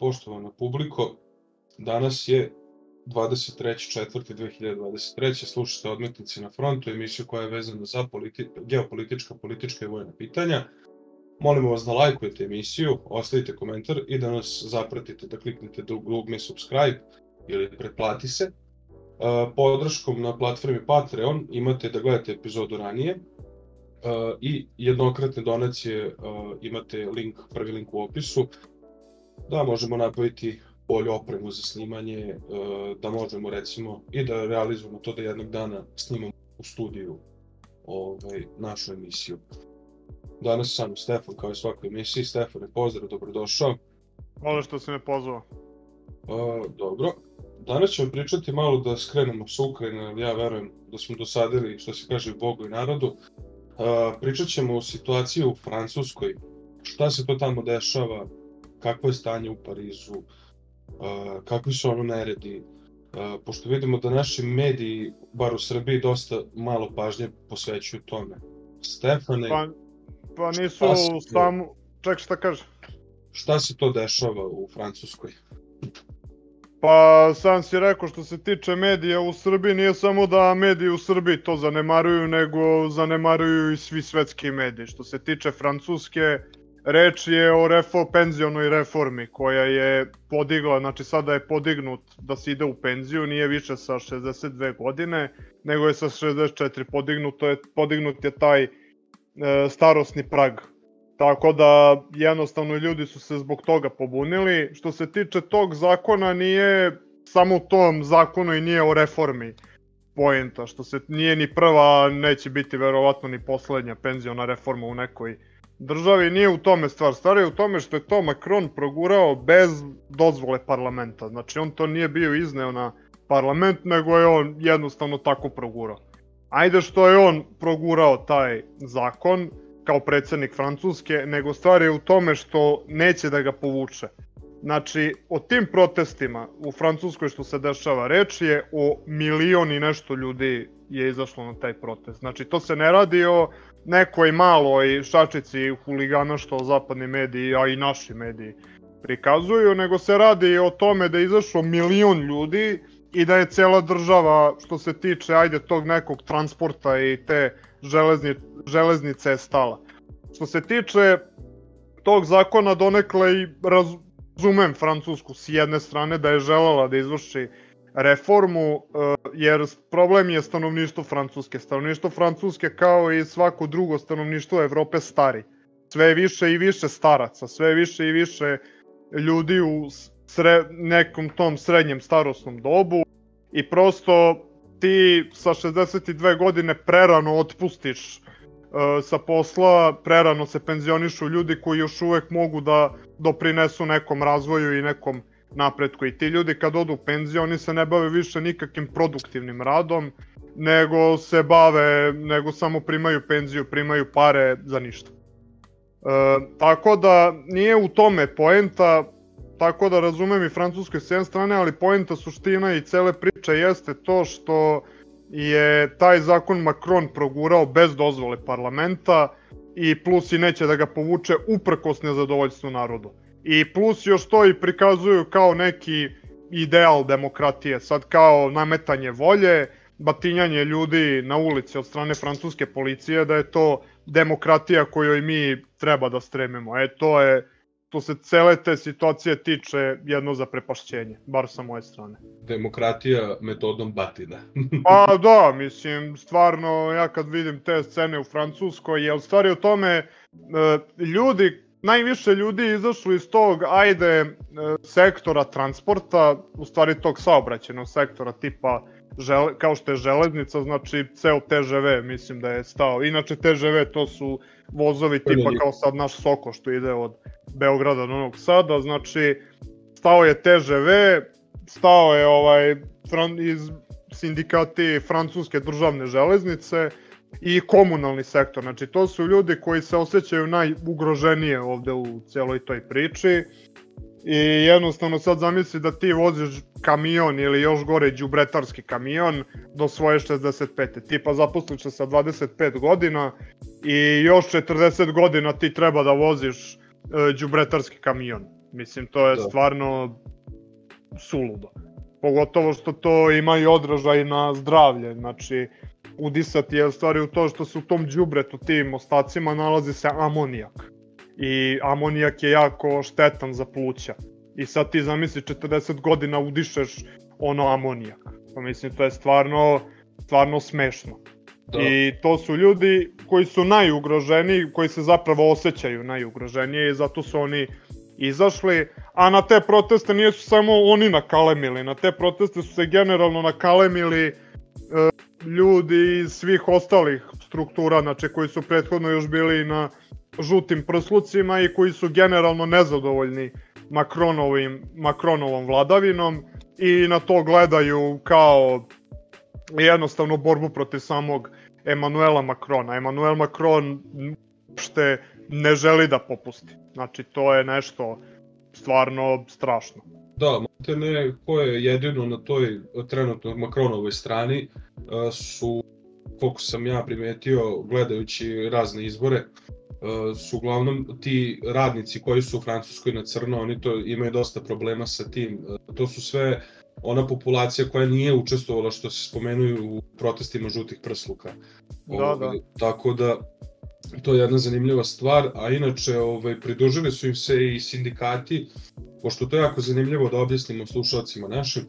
poštovana publiko. Danas je 23.4.2023. Slušate Odmetnici na frontu, emisiju koja je vezana za politi geopolitička, politička i vojna pitanja. Molimo vas da lajkujete emisiju, ostavite komentar i da nas zapratite, da kliknete dugme subscribe ili pretplati se. Podrškom na platformi Patreon imate da gledate epizodu ranije, uh, i jednokratne donacije uh, imate link, prvi link u opisu, da možemo nabaviti bolju opremu za snimanje, uh, da možemo recimo i da realizujemo to da jednog dana snimamo u studiju ovaj, našu emisiju. Danas sam Stefan kao i svakoj emisiji. Stefane, pozdrav, dobrodošao. Hvala što se me pozvao. Uh, dobro. Danas ćemo pričati malo da skrenemo s Ukrajine, ja verujem da smo dosadili, što se kaže, Bogu i narodu, pričat ćemo o situaciji u Francuskoj, šta se to tamo dešava, kakvo je stanje u Parizu, uh, kakvi su ono neredi, uh, pošto vidimo da naši mediji, bar u Srbiji, dosta malo pažnje posvećuju tome. Stefane... Pa, pa nisu samo... Ček, šta kaže? Šta se to dešava u Francuskoj? Pa sam si rekao što se tiče medija u Srbiji, nije samo da mediji u Srbiji to zanemaruju, nego zanemaruju i svi svetski mediji. Što se tiče Francuske, reč je o refo, penzionoj reformi koja je podigla, znači sada je podignut da se ide u penziju, nije više sa 62 godine, nego je sa 64 podignuto je, podignut je taj e, starosni prag. Tako da jednostavno ljudi su se zbog toga pobunili. Što se tiče tog zakona nije samo u tom zakonu i nije o reformi poenta, što se nije ni prva, neće biti verovatno ni poslednja penziona reforma u nekoj državi, nije u tome stvar. Stvar je u tome što je to Macron progurao bez dozvole parlamenta. Znači on to nije bio izneo na parlament, nego je on jednostavno tako progurao. Ajde što je on progurao taj zakon, kao predsednik Francuske, nego stvar je u tome što neće da ga povuče. Znači, o tim protestima u Francuskoj što se dešava, reč je o milion i nešto ljudi je izašlo na taj protest. Znači, to se ne radi o nekoj maloj šačici huligana što zapadni mediji, a i naši mediji prikazuju, nego se radi o tome da je izašlo milion ljudi i da je cela država, što se tiče, ajde, tog nekog transporta i te železni, železnice je stala. Što se tiče tog zakona donekle i razumem Francusku s jedne strane da je želela da izvrši reformu, e, jer problem je stanovništvo Francuske. Stanovništvo Francuske kao i svako drugo stanovništvo Evrope stari. Sve više i više staraca, sve više i više ljudi u sre, nekom tom srednjem starosnom dobu i prosto ti sa 62 godine prerano otpustiš uh, sa posla, prerano se penzionišu ljudi koji još uvek mogu da doprinesu nekom razvoju i nekom napretku. I ti ljudi kad odu u penziju, oni se ne bave više nikakvim produktivnim radom, nego se bave, nego samo primaju penziju, primaju pare za ništa. E, tako da nije u tome poenta, Tako da razumem i Francuske s jedne strane, ali poenta suština i cele priče jeste to što je taj zakon Macron progurao bez dozvole parlamenta i plus i neće da ga povuče uprkos nezadovoljstvu narodu. I plus još to i prikazuju kao neki ideal demokratije, sad kao nametanje volje, batinjanje ljudi na ulici od strane francuske policije, da je to demokratija kojoj mi treba da stremimo. E, to je što se cele te situacije tiče jedno za prepašćenje, bar sa moje strane. Demokratija metodom batina. pa da, mislim, stvarno, ja kad vidim te scene u Francuskoj, jel stvari o tome, e, ljudi, najviše ljudi izašli iz tog, ajde, e, sektora transporta, u stvari tog saobraćenog sektora, tipa žele, kao što je železnica, znači ceo TŽV mislim da je stao. Inače TŽV to su vozovi tipa kao sad naš Soko što ide od Beograda do Novog Sada, znači stao je TŽV, stao je ovaj fran, iz sindikati francuske državne železnice i komunalni sektor. Znači to su ljudi koji se osjećaju najugroženije ovde u celoj toj priči i jednostavno sad zamisli da ti voziš kamion ili još gore đubretarski kamion do svoje 65. Tipa zaposliš se sa 25 godina i još 40 godina ti treba da voziš đubretarski kamion. Mislim, to je da. stvarno suludo. Pogotovo što to ima i odražaj na zdravlje, znači udisati je u stvari u to što se u tom džubretu, tim ostacima nalazi se amonijak. I amonijak je jako štetan za pluća. I sad ti zamisli 40 godina udišeš ono amonijak. Pa mislim, to je stvarno, stvarno smešno. Da. I to su ljudi koji su najugroženiji, koji se zapravo osjećaju najugroženije i zato su oni izašli, a na te proteste nisu samo oni nakalemili, na te proteste su se generalno nakalemili e, ljudi iz svih ostalih struktura, znači koji su prethodno još bili na žutim prslucima i koji su generalno nezadovoljni Makronovim, Makronovom vladavinom i na to gledaju kao jednostavno borbu protiv samog Emanuela Makrona. Emanuel Macron uopšte ne želi da popusti. Znači, to je nešto stvarno strašno. Da, ne, ko je jedino na toj trenutno Makronovoj strani su, koliko sam ja primetio gledajući razne izbore, su uglavnom ti radnici koji su u Francuskoj na crno, oni to imaju dosta problema sa tim. To su sve ona populacija koja nije učestvovala što se spomenuju u protestima žutih prsluka. Da, da. Ovaj, tako da to je jedna zanimljiva stvar, a inače ovaj, pridružili su im se i sindikati, pošto to je jako zanimljivo da objasnimo slušalcima našim.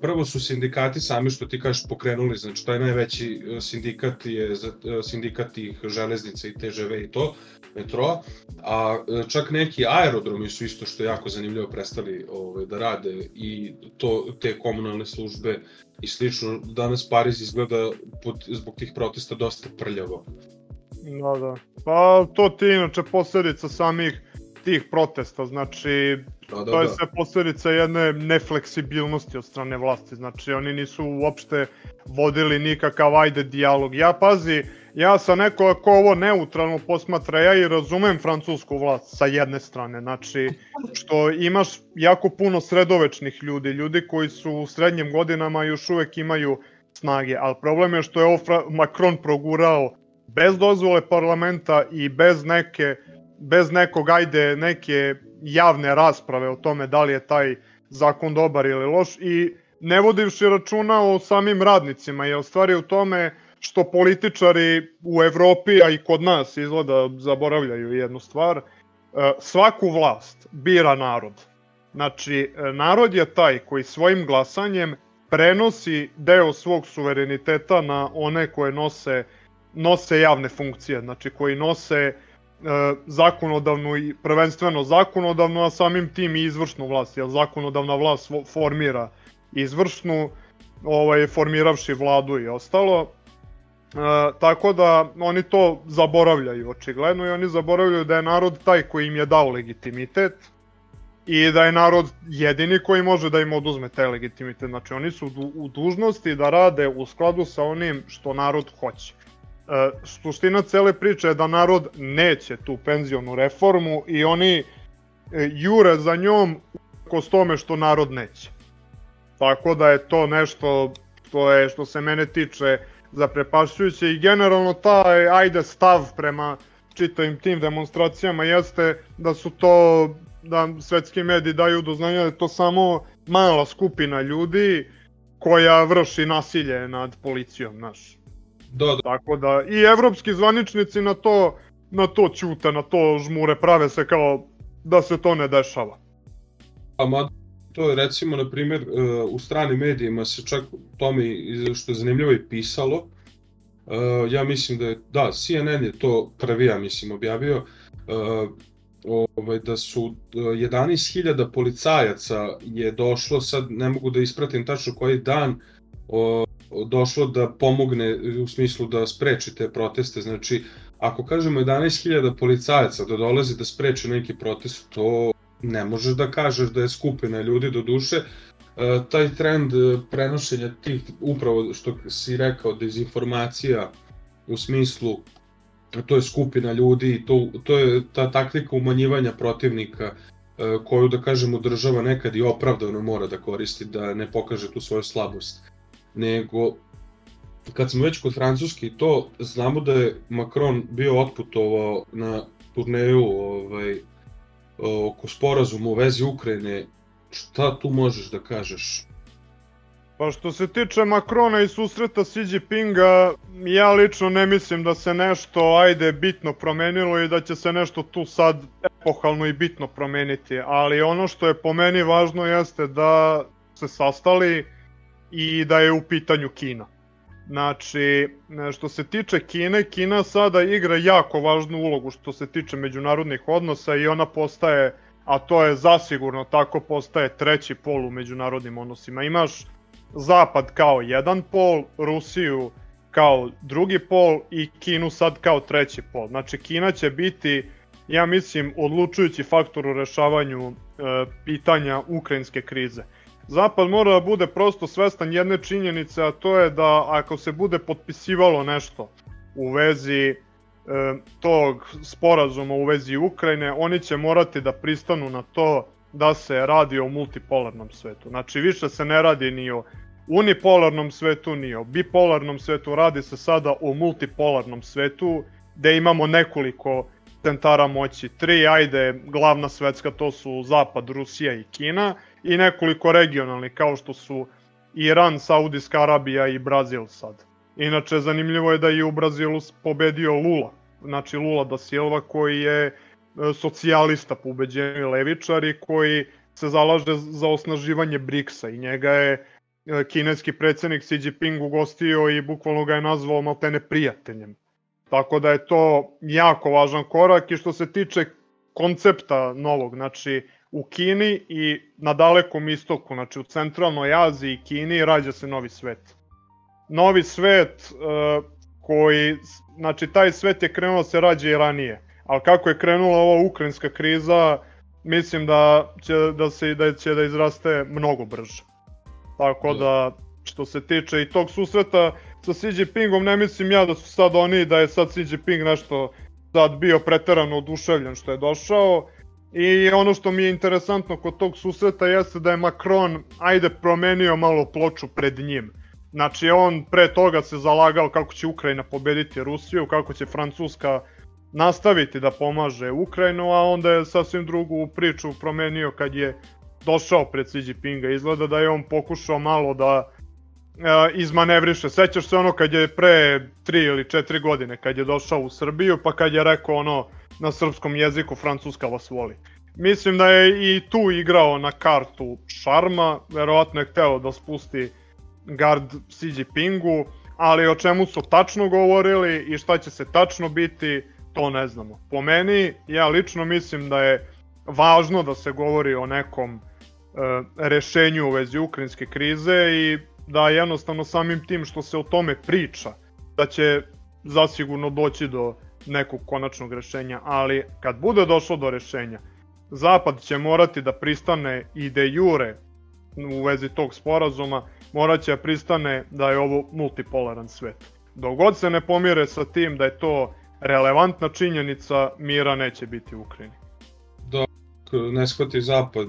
Prvo su sindikati sami što ti kažeš pokrenuli, znači taj najveći e, sindikat je e, sindikat tih železnica i TŽV i to, metroa, a e, čak neki aerodromi su isto što je jako zanimljivo prestali ovaj, da rade i to, te komunalne službe i slično. Danas Pariz izgleda pod, zbog tih protesta dosta prljavo. Da, da. Pa to ti inače posledica samih tih protesta, znači da, da, to je da. sve posledica jedne nefleksibilnosti od strane vlasti, znači oni nisu uopšte vodili nikakav ajde dijalog. Ja pazi, ja sam neko ko ovo neutralno posmatra, ja i razumem francusku vlast sa jedne strane, znači što imaš jako puno sredovečnih ljudi, ljudi koji su u srednjim godinama još uvek imaju snage, ali problem je što je ovo Macron progurao bez dozvole parlamenta i bez neke bez nekog ajde neke javne rasprave o tome da li je taj zakon dobar ili loš i ne vodivši računa o samim radnicima je u stvari u tome što političari u Evropi, a i kod nas izgleda zaboravljaju jednu stvar, e, svaku vlast bira narod. Znači, e, narod je taj koji svojim glasanjem prenosi deo svog suvereniteta na one koje nose nose javne funkcije, znači koji nose e, zakonodavnu i prvenstveno zakonodavnu, a samim tim i izvršnu vlast, jer zakonodavna vlast formira izvršnu, ovaj, formiravši vladu i ostalo. E, tako da oni to zaboravljaju očigledno i oni zaboravljaju da je narod taj koji im je dao legitimitet i da je narod jedini koji može da im oduzme taj legitimitet. Znači oni su u dužnosti da rade u skladu sa onim što narod hoće. E, suština cele priče je da narod neće tu penzionu reformu i oni e, jure za njom ko tome što narod neće. Tako da je to nešto što je što se mene tiče zaprepašćujuće i generalno taj ajde stav prema čitavim tim demonstracijama jeste da su to da svetski mediji daju do znanja da je to samo mala skupina ljudi koja vrši nasilje nad policijom, naš. Da, da. Tako da i evropski zvaničnici na to na to ćute, na to žmure, prave se kao da se to ne dešava. A ma, to je recimo, na primjer, e, u stranim medijima se čak tome, što je zanimljivo i pisalo, e, ja mislim da je, da, CNN je to prvi, ja mislim, objavio, e, ovaj, da su 11.000 policajaca je došlo, sad ne mogu da ispratim tačno koji dan, došlo da pomogne u smislu da spreči te proteste. Znači, ako kažemo 11.000 policajaca da dolazi da spreče neki protest, to ne možeš da kažeš da je skupina ljudi do duše. E, taj trend prenošenja tih, upravo što si rekao, dezinformacija u smislu to je skupina ljudi, to, to je ta taktika umanjivanja protivnika e, koju, da kažemo, država nekad i opravdano mora da koristi, da ne pokaže tu svoju slabost nego kad smo već kod Francuske i to, znamo da je Macron bio otputovao na turneju ovaj, oko sporazuma u vezi Ukrajine, šta tu možeš da kažeš? Pa što se tiče Makrona i susreta Xi Jinpinga, ja lično ne mislim da se nešto, ajde, bitno promenilo i da će se nešto tu sad epohalno i bitno promeniti, ali ono što je po meni važno jeste da se sastali i da je u pitanju Kina. Znači, što se tiče Kine, Kina sada igra jako važnu ulogu što se tiče međunarodnih odnosa i ona postaje, a to je zasigurno tako, postaje treći pol u međunarodnim odnosima. Imaš Zapad kao jedan pol, Rusiju kao drugi pol i Kinu sad kao treći pol. Znači Kina će biti, ja mislim, odlučujući faktor u rešavanju e, pitanja ukrajinske krize. Zapad mora da bude prosto svestan jedne činjenice, a to je da ako se bude potpisivalo nešto u vezi e, tog sporazuma u vezi Ukrajine, oni će morati da pristanu na to da se radi o multipolarnom svetu. Znači više se ne radi ni o unipolarnom svetu, ni o bipolarnom svetu, radi se sada o multipolarnom svetu gde imamo nekoliko centara moći. Tri, ajde, glavna svetska, to su Zapad, Rusija i Kina i nekoliko regionalnih kao što su Iran, Saudijska Arabija i Brazil sad. Inače, zanimljivo je da je u Brazilu pobedio Lula, znači Lula da Silva koji je e, socijalista po ubeđenju levičar i koji se zalaže za osnaživanje BRICS-a i njega je e, kineski predsednik Xi Jinping ugostio i bukvalno ga je nazvao maltene prijateljem. Tako da je to jako važan korak i što se tiče koncepta novog, znači u Kini i na dalekom istoku, znači u centralnoj Aziji i Kini rađa se novi svet. Novi svet uh, koji, znači taj svet je krenuo da se rađa i ranije, ali kako je krenula ova ukrajinska kriza, mislim da će da se da će da izraste mnogo brže. Tako da što se tiče i tog susreta sa Xi Jinpingom, ne mislim ja da su sad oni, da je sad Xi Jinping nešto sad bio preterano oduševljen što je došao, I ono što mi je interesantno kod tog susreta jeste da je Macron, ajde, promenio malo ploču pred njim. Znači, on pre toga se zalagao kako će Ukrajina pobediti Rusiju, kako će Francuska nastaviti da pomaže Ukrajinu, a onda je sasvim drugu priču promenio kad je došao pred Xi Jinpinga. Izgleda da je on pokušao malo da izmanevriše. Sećaš se ono kad je pre 3 ili 4 godine kad je došao u Srbiju, pa kad je rekao ono na srpskom jeziku Francuska vas voli. Mislim da je i tu igrao na kartu šarma, verovatno je hteo da spusti gard Xi Jinpingu, ali o čemu su tačno govorili i šta će se tačno biti, to ne znamo. Po meni, ja lično mislim da je važno da se govori o nekom e, rešenju u vezi ukrajinske krize i da jednostavno samim tim što se o tome priča, da će zasigurno doći do nekog konačnog rešenja, ali kad bude došlo do rešenja, Zapad će morati da pristane i de jure u vezi tog sporazuma, morat će da pristane da je ovo multipolaran svet. Dogod se ne pomire sa tim da je to relevantna činjenica, mira neće biti u Ukrajini. Da, ne shvati Zapad,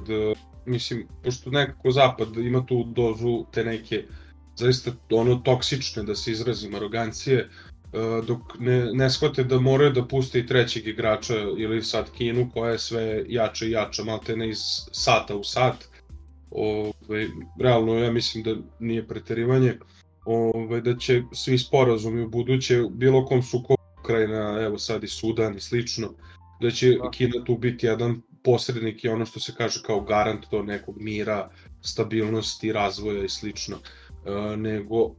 mislim, pošto nekako Zapad ima tu dozu te neke zaista ono toksične, da se izrazim, arogancije, E, dok ne, ne shvate da moraju da puste i trećeg igrača ili sad Kinu koja je sve jača i jača, malte ne iz sata u sat. Ove, realno ja mislim da nije preterivanje ove, da će svi sporazumi u buduće bilo kom sukobu Ukrajina, evo sad i Sudan i slično, da će da. Kina tu biti jedan posrednik i ono što se kaže kao garant do nekog mira, stabilnosti, razvoja i slično. E, nego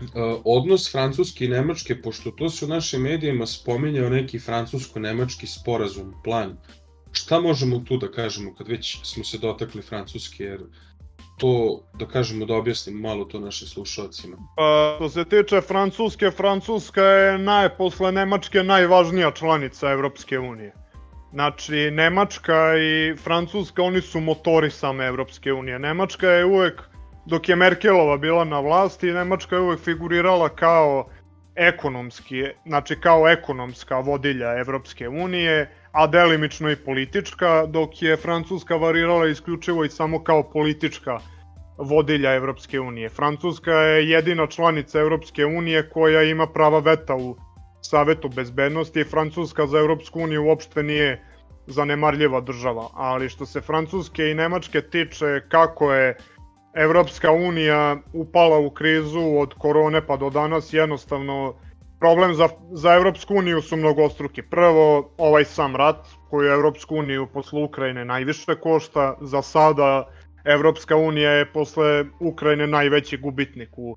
Uh, odnos Francuske i Nemačke, pošto to se u našim medijima spominjao neki francusko-nemački sporazum, plan. Šta možemo tu da kažemo kad već smo se dotakli Francuske, jer to, da kažemo, da objasnimo malo to našim slušalcima. Pa, što se tiče Francuske, Francuska je naj, posle Nemačke najvažnija članica Evropske unije. Znači, Nemačka i Francuska, oni su motori same Evropske unije. Nemačka je uvek dok je Merkelova bila na vlasti, Nemačka je uvek figurirala kao ekonomski, znači kao ekonomska vodilja Evropske unije, a delimično i politička, dok je Francuska varirala isključivo i samo kao politička vodilja Evropske unije. Francuska je jedina članica Evropske unije koja ima prava veta u Savetu bezbednosti. Francuska za Evropsku uniju uopšte nije zanemarljiva država, ali što se Francuske i Nemačke tiče kako je Evropska unija upala u krizu od korone pa do danas jednostavno problem za, za Evropsku uniju su mnogostruki. Prvo, ovaj sam rat koji Evropsku uniju posle Ukrajine najviše košta. Za sada Evropska unija je posle Ukrajine najveći gubitnik u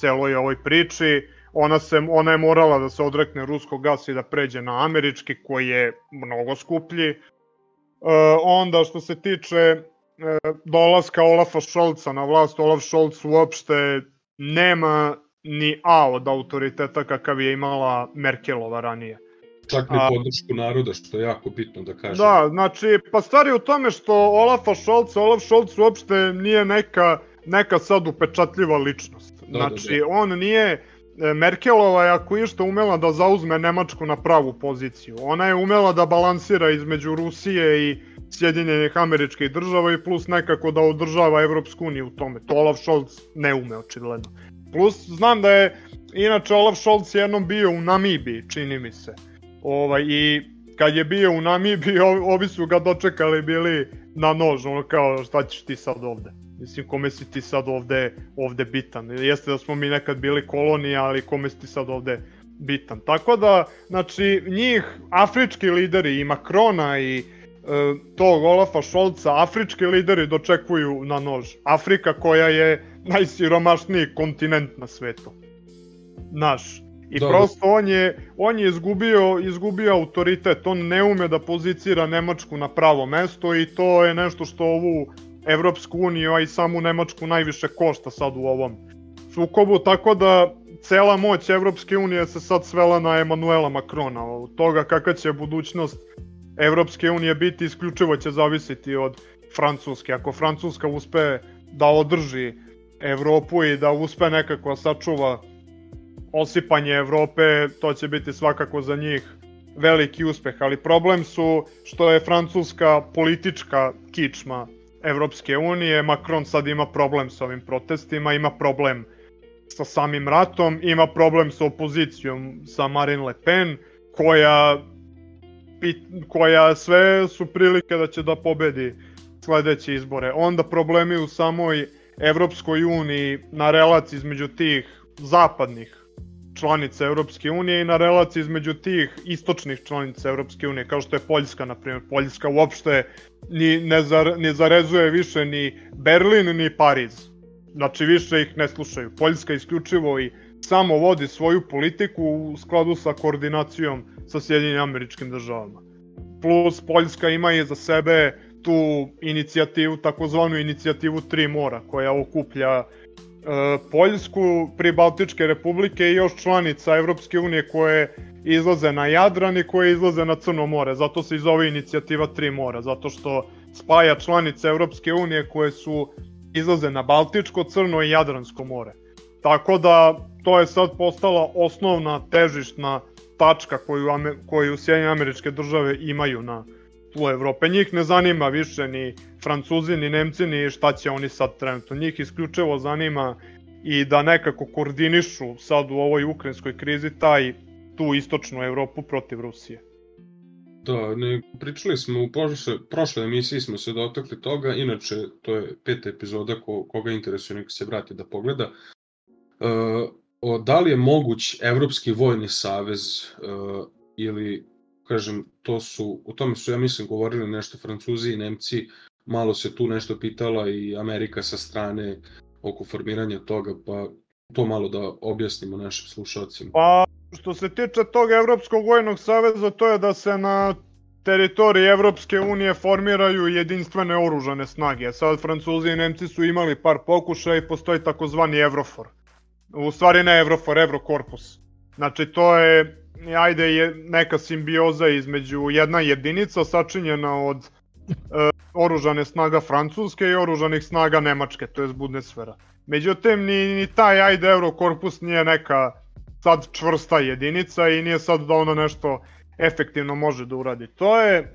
celoj ovoj priči. Ona, se, ona je morala da se odrekne ruskog gasa i da pređe na američki koji je mnogo skuplji. E, onda što se tiče e, dolaska Olafa Šolca na vlast, Olaf Šolc uopšte nema ni A od autoriteta kakav je imala Merkelova ranije. Čak ni podršku naroda, što je jako bitno da kažem. Da, znači, pa stvari u tome što Olafa Šolca, Olaf Šolc uopšte nije neka, neka sad upečatljiva ličnost. Da, znači, da, da. on nije... E, Merkelova je ako išta umela da zauzme Nemačku na pravu poziciju. Ona je umela da balansira između Rusije i Sjedinjenih američkih država i plus nekako da održava Evropsku uniju u tome. To Olaf Scholz ne ume očigledno. Plus, znam da je, inače, Olaf Scholz jednom bio u Namibiji, čini mi se. Ovaj, I kad je bio u Namibiji, ovi su ga dočekali bili na nož, ono kao, šta ćeš ti sad ovde? Mislim, kome si ti sad ovde, ovde bitan? Jeste da smo mi nekad bili kolonija, ali kome si ti sad ovde bitan? Tako da, znači, njih, afrički lideri i Makrona i e, tog Olafa Šolca, afrički lideri dočekuju na nož. Afrika koja je najsiromašniji kontinent na svetu. Naš. I Dobro. prosto on je, on je izgubio, izgubio autoritet, on ne ume da pozicira Nemačku na pravo mesto i to je nešto što ovu Evropsku uniju, a i samu Nemačku najviše košta sad u ovom sukobu, tako da cela moć Evropske unije se sad svela na Emanuela Makrona. Od toga kakva će budućnost Evropske unije biti isključivo će zavisiti od Francuske. Ako Francuska uspe da održi Evropu i da uspe nekako sačuva osipanje Evrope, to će biti svakako za njih veliki uspeh, ali problem su što je francuska politička kičma Evropske unije, Macron sad ima problem sa ovim protestima, ima problem sa samim ratom, ima problem sa opozicijom, sa Marine Le Pen, koja, koja sve su prilike da će da pobedi sledeće izbore. Onda problemi u samoj Evropskoj uniji na relaciji između tih zapadnih članica Evropske unije i na relaciji između tih istočnih članica Evropske unije, kao što je Poljska, na primjer. Poljska uopšte ni, ne, zar, ne zarezuje više ni Berlin ni Pariz. Znači više ih ne slušaju. Poljska isključivo i samo vodi svoju politiku u skladu sa koordinacijom sa Sjedinjenim američkim državama. Plus Poljska ima i za sebe tu inicijativu, takozvanu inicijativu Tri mora, koja okuplja e, Poljsku, Pribaltičke republike i još članica Evropske unije koje izlaze na Jadran i koje izlaze na Crno more. Zato se i zove inicijativa Tri mora, zato što spaja članice Evropske unije koje su izlaze na Baltičko, Crno i Jadransko more. Tako da to je sad postala osnovna težišna tačka koju, koju Sjedinje američke države imaju na tlu Evrope. Njih ne zanima više ni Francuzi, ni Nemci, ni šta će oni sad trenutno. Njih isključivo zanima i da nekako koordinišu sad u ovoj ukrajinskoj krizi taj tu istočnu Evropu protiv Rusije. Da, ne, pričali smo u prošle, prošle emisiji smo se dotakli toga, inače to je peta epizoda ko, koga interesuje neka se vrati da pogleda. E, o, da li je moguć Evropski vojni savez e, ili kažem, to su, o tome su, ja mislim, govorili nešto Francuzi i Nemci, malo se tu nešto pitala i Amerika sa strane oko formiranja toga, pa to malo da objasnimo našim slušalcima. Pa, što se tiče tog Evropskog vojnog saveza, to je da se na teritoriji Evropske unije formiraju jedinstvene oružane snage. Sad Francuzi i Nemci su imali par pokušaja i postoji takozvani Evrofor. U stvari ne Evrofor, Evrokorpus. Znači to je ajde je neka simbioza između jedna jedinica sačinjena od e, oružane snaga Francuske i oružanih snaga Nemačke, to je Bundeswehra. Međutim, ni, ni taj ajde Eurokorpus nije neka sad čvrsta jedinica i nije sad da ono nešto efektivno može da uradi. To je e,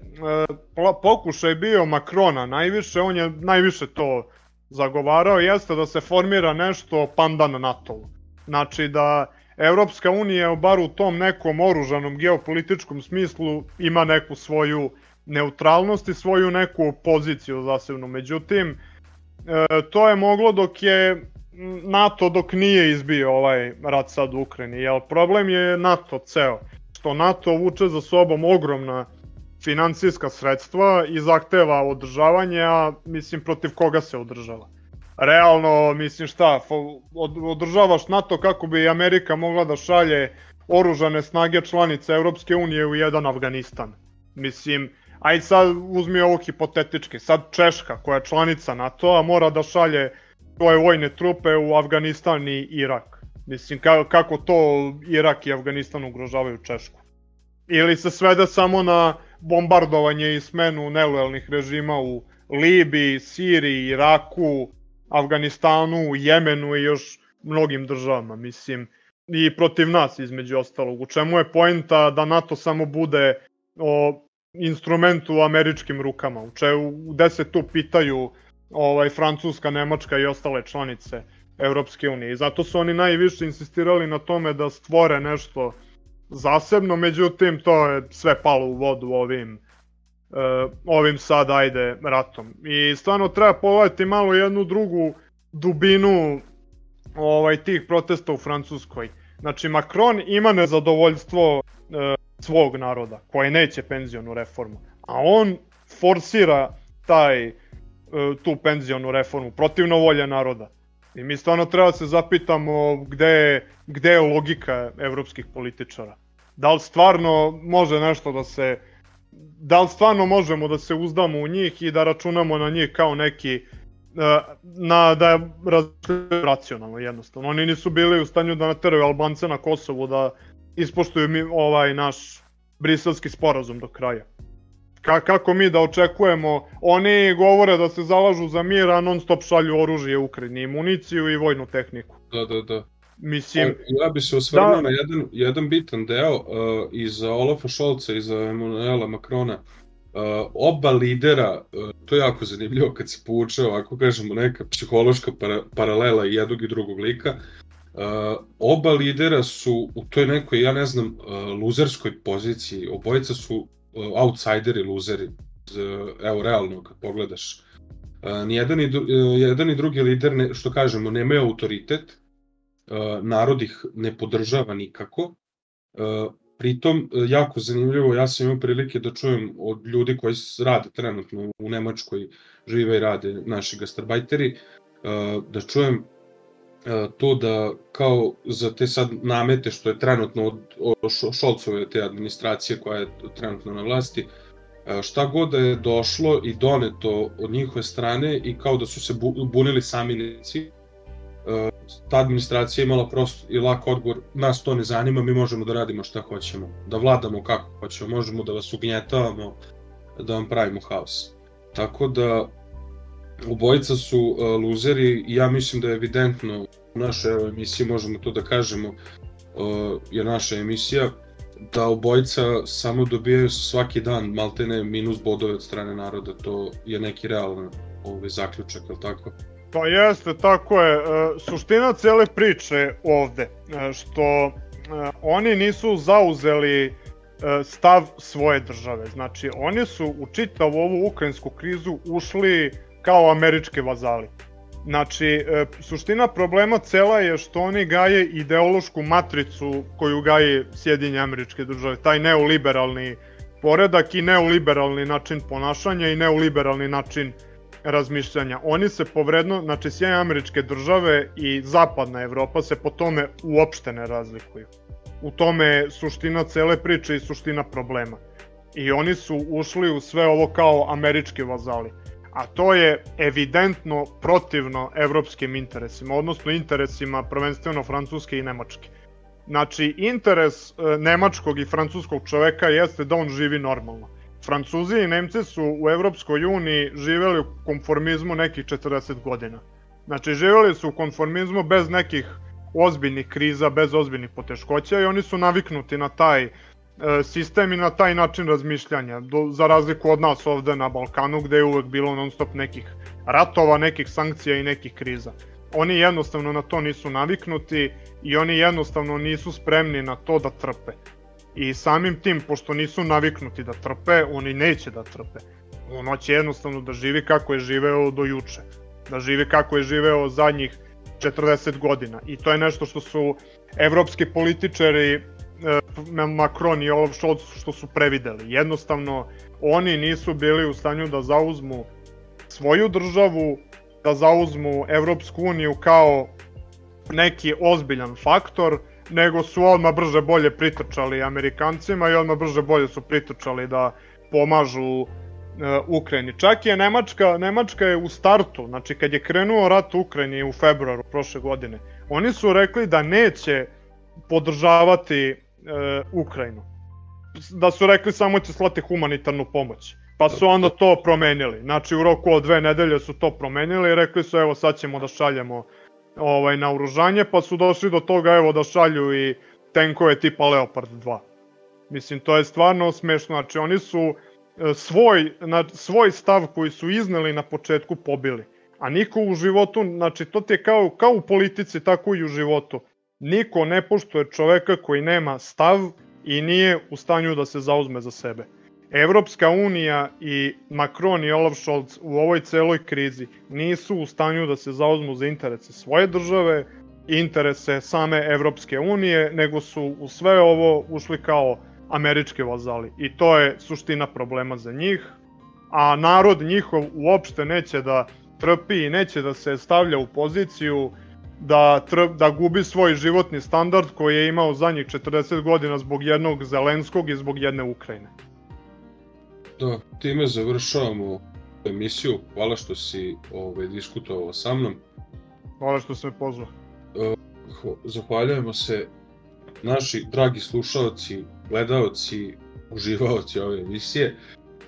pokušaj bio Makrona najviše, on je najviše to zagovarao, jeste da se formira nešto pandan NATO-u. Znači da Evropska unija, bar u tom nekom oružanom geopolitičkom smislu, ima neku svoju neutralnost i svoju neku poziciju zasebnu. Međutim, e, to je moglo dok je NATO dok nije izbio ovaj rat sad u Ukrajini, jer problem je NATO ceo, što NATO vuče za sobom ogromna financijska sredstva i zahteva održavanje, a mislim protiv koga se održava. Realno, mislim šta, održavaš NATO kako bi Amerika mogla da šalje oružane snage članice Europske unije u jedan Afganistan. Mislim, aj sad uzmi ovo hipotetički, sad Češka koja je članica NATO-a mora da šalje svoje vojne trupe u Afganistan i Irak. Mislim, kako to Irak i Afganistan ugrožavaju Češku. Ili se svede samo na bombardovanje i smenu nelojalnih režima u Libiji, Siriji, Iraku, Afganistanu, Jemenu i još mnogim državama, mislim, i protiv nas između ostalog. U čemu je poenta da NATO samo bude o instrumentu u američkim rukama, u čemu gde se tu pitaju ovaj Francuska, Nemačka i ostale članice Evropske unije. I zato su oni najviše insistirali na tome da stvore nešto zasebno, međutim to je sve palo u vodu ovim ovim sad ajde ratom. I stvarno treba pogledati malo jednu drugu dubinu ovaj tih protesta u Francuskoj. Znači Macron ima nezadovoljstvo uh, svog naroda koji neće penzionu reformu, a on forsira taj uh, tu penzionu reformu protivno volje naroda. I mi stvarno treba da se zapitamo gde gde je logika evropskih političara. Da li stvarno može nešto da se da li stvarno možemo da se uzdamo u njih i da računamo na njih kao neki e, na da je racionalno jednostavno. Oni nisu bili u stanju da nateraju Albance na Kosovu da ispoštuju mi ovaj naš briselski sporazum do kraja. Ka kako mi da očekujemo, oni govore da se zalažu za mir, a non stop šalju oružje Ukrajini, i municiju i vojnu tehniku. Da, da, da. Mislim, ja bi se osvrnuo da... na jedan, jedan bitan deo uh, iz Olafa Šolca i za Emanuela Makrona. Uh, oba lidera, uh, to je jako zanimljivo kad se povuče ovako kažemo neka psihološka para, paralela jednog i drugog lika, uh, oba lidera su u toj nekoj, ja ne znam, uh, luzerskoj poziciji, obojica su uh, outsideri, luzeri, uh, evo realno kad pogledaš. Uh, ni jedan i, uh, jedan i drugi lider, ne, što kažemo, nemaju autoritet, narod ih ne podržava nikako. E, pritom, e, jako zanimljivo, ja sam imao prilike da čujem od ljudi koji rade trenutno u Nemačkoj, žive i rade naši gastarbajteri, da čujem to da kao za te sad namete što je trenutno od, Šolcove te administracije koja je trenutno na vlasti, šta god da je došlo i doneto od njihove strane i kao da su se bunili sami nici, ta administracija imala prosto i lak odgovor, nas to ne zanima, mi možemo da radimo šta hoćemo, da vladamo kako hoćemo, možemo da vas ugnjetavamo, da vam pravimo haos. Tako da, obojica su uh, luzeri i ja mislim da je evidentno u našoj emisiji, možemo to da kažemo, uh, je naša emisija, da obojica samo dobijaju svaki dan maltene minus bodove od strane naroda, to je neki realan ovaj, zaključak, je tako? Pa jeste, tako je. E, suština cele priče ovde, e, što e, oni nisu zauzeli stav svoje države. Znači, oni su u čitavu ovu ukrajinsku krizu ušli kao američke vazali. Znači, suština problema cela je što oni gaje ideološku matricu koju gaje Sjedinje američke države, taj neoliberalni poredak i neoliberalni način ponašanja i neoliberalni način uh, razmišljanja. Oni se povredno, znači Sjedinje američke države i zapadna Evropa se po tome uopšte ne razlikuju. U tome je suština cele priče i suština problema. I oni su ušli u sve ovo kao američki vazali. A to je evidentno protivno evropskim interesima, odnosno interesima prvenstveno francuske i nemačke. Znači, interes e, nemačkog i francuskog čoveka jeste da on živi normalno Francuzi i Nemci su u Evropskoj uniji živeli u konformizmu nekih 40 godina. Znači, živeli su u konformizmu bez nekih ozbiljnih kriza, bez ozbiljnih poteškoća i oni su naviknuti na taj e, sistem i na taj način razmišljanja, do, za razliku od nas ovde na Balkanu gde je uvek bilo non stop nekih ratova, nekih sankcija i nekih kriza. Oni jednostavno na to nisu naviknuti i oni jednostavno nisu spremni na to da trpe. I samim tim, pošto nisu naviknuti da trpe, oni neće da trpe. On će jednostavno da živi kako je živeo do juče. Da živi kako je živeo zadnjih 40 godina. I to je nešto što su evropski političari, e, Macron i Olaf Scholz, što su prevideli. Jednostavno, oni nisu bili u stanju da zauzmu svoju državu, da zauzmu Evropsku uniju kao neki ozbiljan faktor, nego su odmah brže bolje pritrčali Amerikancima i odmah brže bolje su pritrčali da pomažu e, Ukrajini. Čak je Nemačka, Nemačka je u startu, znači kad je krenuo rat u Ukrajini u februaru prošle godine, oni su rekli da neće podržavati e, Ukrajinu. Da su rekli samo će slati humanitarnu pomoć. Pa su onda to promenili. Znači u roku od dve nedelje su to promenili i rekli su evo sad ćemo da šaljemo ovaj, na uružanje, pa su došli do toga evo da šalju i tenkove tipa Leopard 2. Mislim, to je stvarno smešno. Znači, oni su e, svoj, na, svoj stav koji su izneli na početku pobili. A niko u životu, znači to ti je kao, kao u politici, tako i u životu. Niko ne poštuje čoveka koji nema stav i nije u stanju da se zauzme za sebe. Evropska unija i Macron i Olaf Scholz u ovoj celoj krizi nisu u stanju da se zauzmu za interese svoje države, interese same Evropske unije, nego su u sve ovo ušli kao američki vazali. I to je suština problema za njih. A narod njihov uopšte neće da trpi i neće da se stavlja u poziciju da, tr da gubi svoj životni standard koji je imao zadnjih 40 godina zbog jednog Zelenskog i zbog jedne Ukrajine. Da, time završavamo emisiju. Hvala što si ovaj, diskutovao sa mnom. Hvala što se me pozvao. Uh, zahvaljujemo se naši dragi slušalci, gledaoci, uživaoci ove emisije.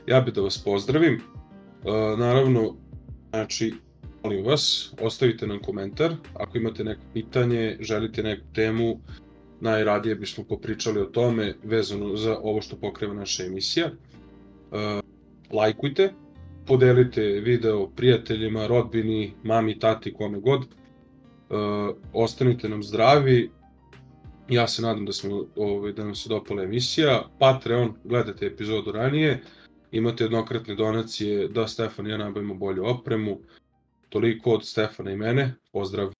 Ja bih da vas pozdravim. Uh, naravno, znači, molim vas, ostavite nam komentar. Ako imate neko pitanje, želite neku temu, najradije bismo popričali o tome vezano za ovo što pokreva naša emisija. Uh, lajkujte, podelite video prijateljima, rodbini, mami, tati, kome god. Uh, ostanite nam zdravi. Ja se nadam da smo ovaj da nam se dopala emisija. Patreon, gledate epizodu ranije. Imate jednokratne donacije da Stefan i ja nabavimo bolju opremu. Toliko od Stefana i mene. Pozdrav!